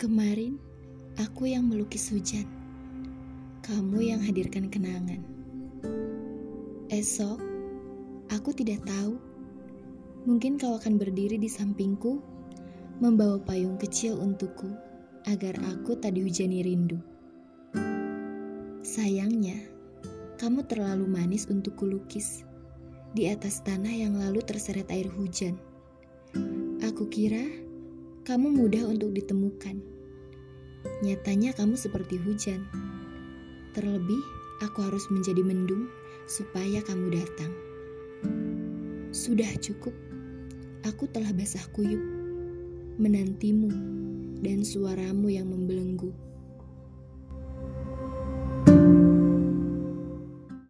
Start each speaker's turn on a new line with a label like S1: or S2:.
S1: Kemarin, aku yang melukis hujan. Kamu yang hadirkan kenangan. Esok, aku tidak tahu. Mungkin kau akan berdiri di sampingku, membawa payung kecil untukku, agar aku tak dihujani rindu. Sayangnya, kamu terlalu manis untuk kulukis di atas tanah yang lalu terseret air hujan. Aku kira kamu mudah untuk ditemukan. Nyatanya kamu seperti hujan. Terlebih, aku harus menjadi mendung supaya kamu datang. Sudah cukup. Aku telah basah kuyup menantimu dan suaramu yang membelenggu.